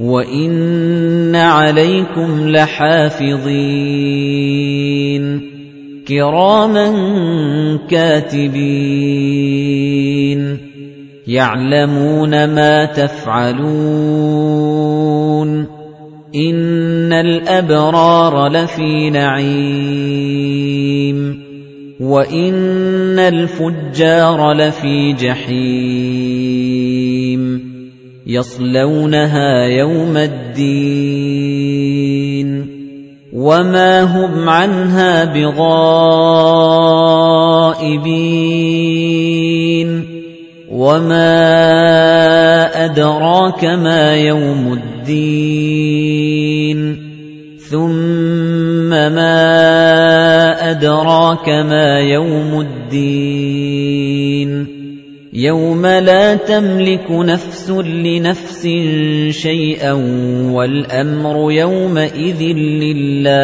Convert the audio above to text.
وَإِنَّ عَلَيْكُمْ لَحَافِظِينَ كِرَامًا كَاتِبِينَ يَعْلَمُونَ مَا تَفْعَلُونَ إِنَّ الْأَبْرَارَ لَفِي نَعِيمٍ وَإِنَّ الْفُجَّارَ لَفِي جَحِيمٍ يَصْلَوْنَهَا يَوْمَ الدِّينِ وَمَا هُمْ عَنْهَا بِغَائِبِينَ وَمَا أَدْرَاكَ مَا يَوْمُ الدِّينِ ثُمَّ مَا أَدْرَاكَ مَا يَوْمُ الدِّينِ يَوْمَ لَا تَمْلِكُ نَفْسٌ لِنَفْسٍ شَيْئًا وَالْأَمْرُ يَوْمَئِذٍ لِلَّهِ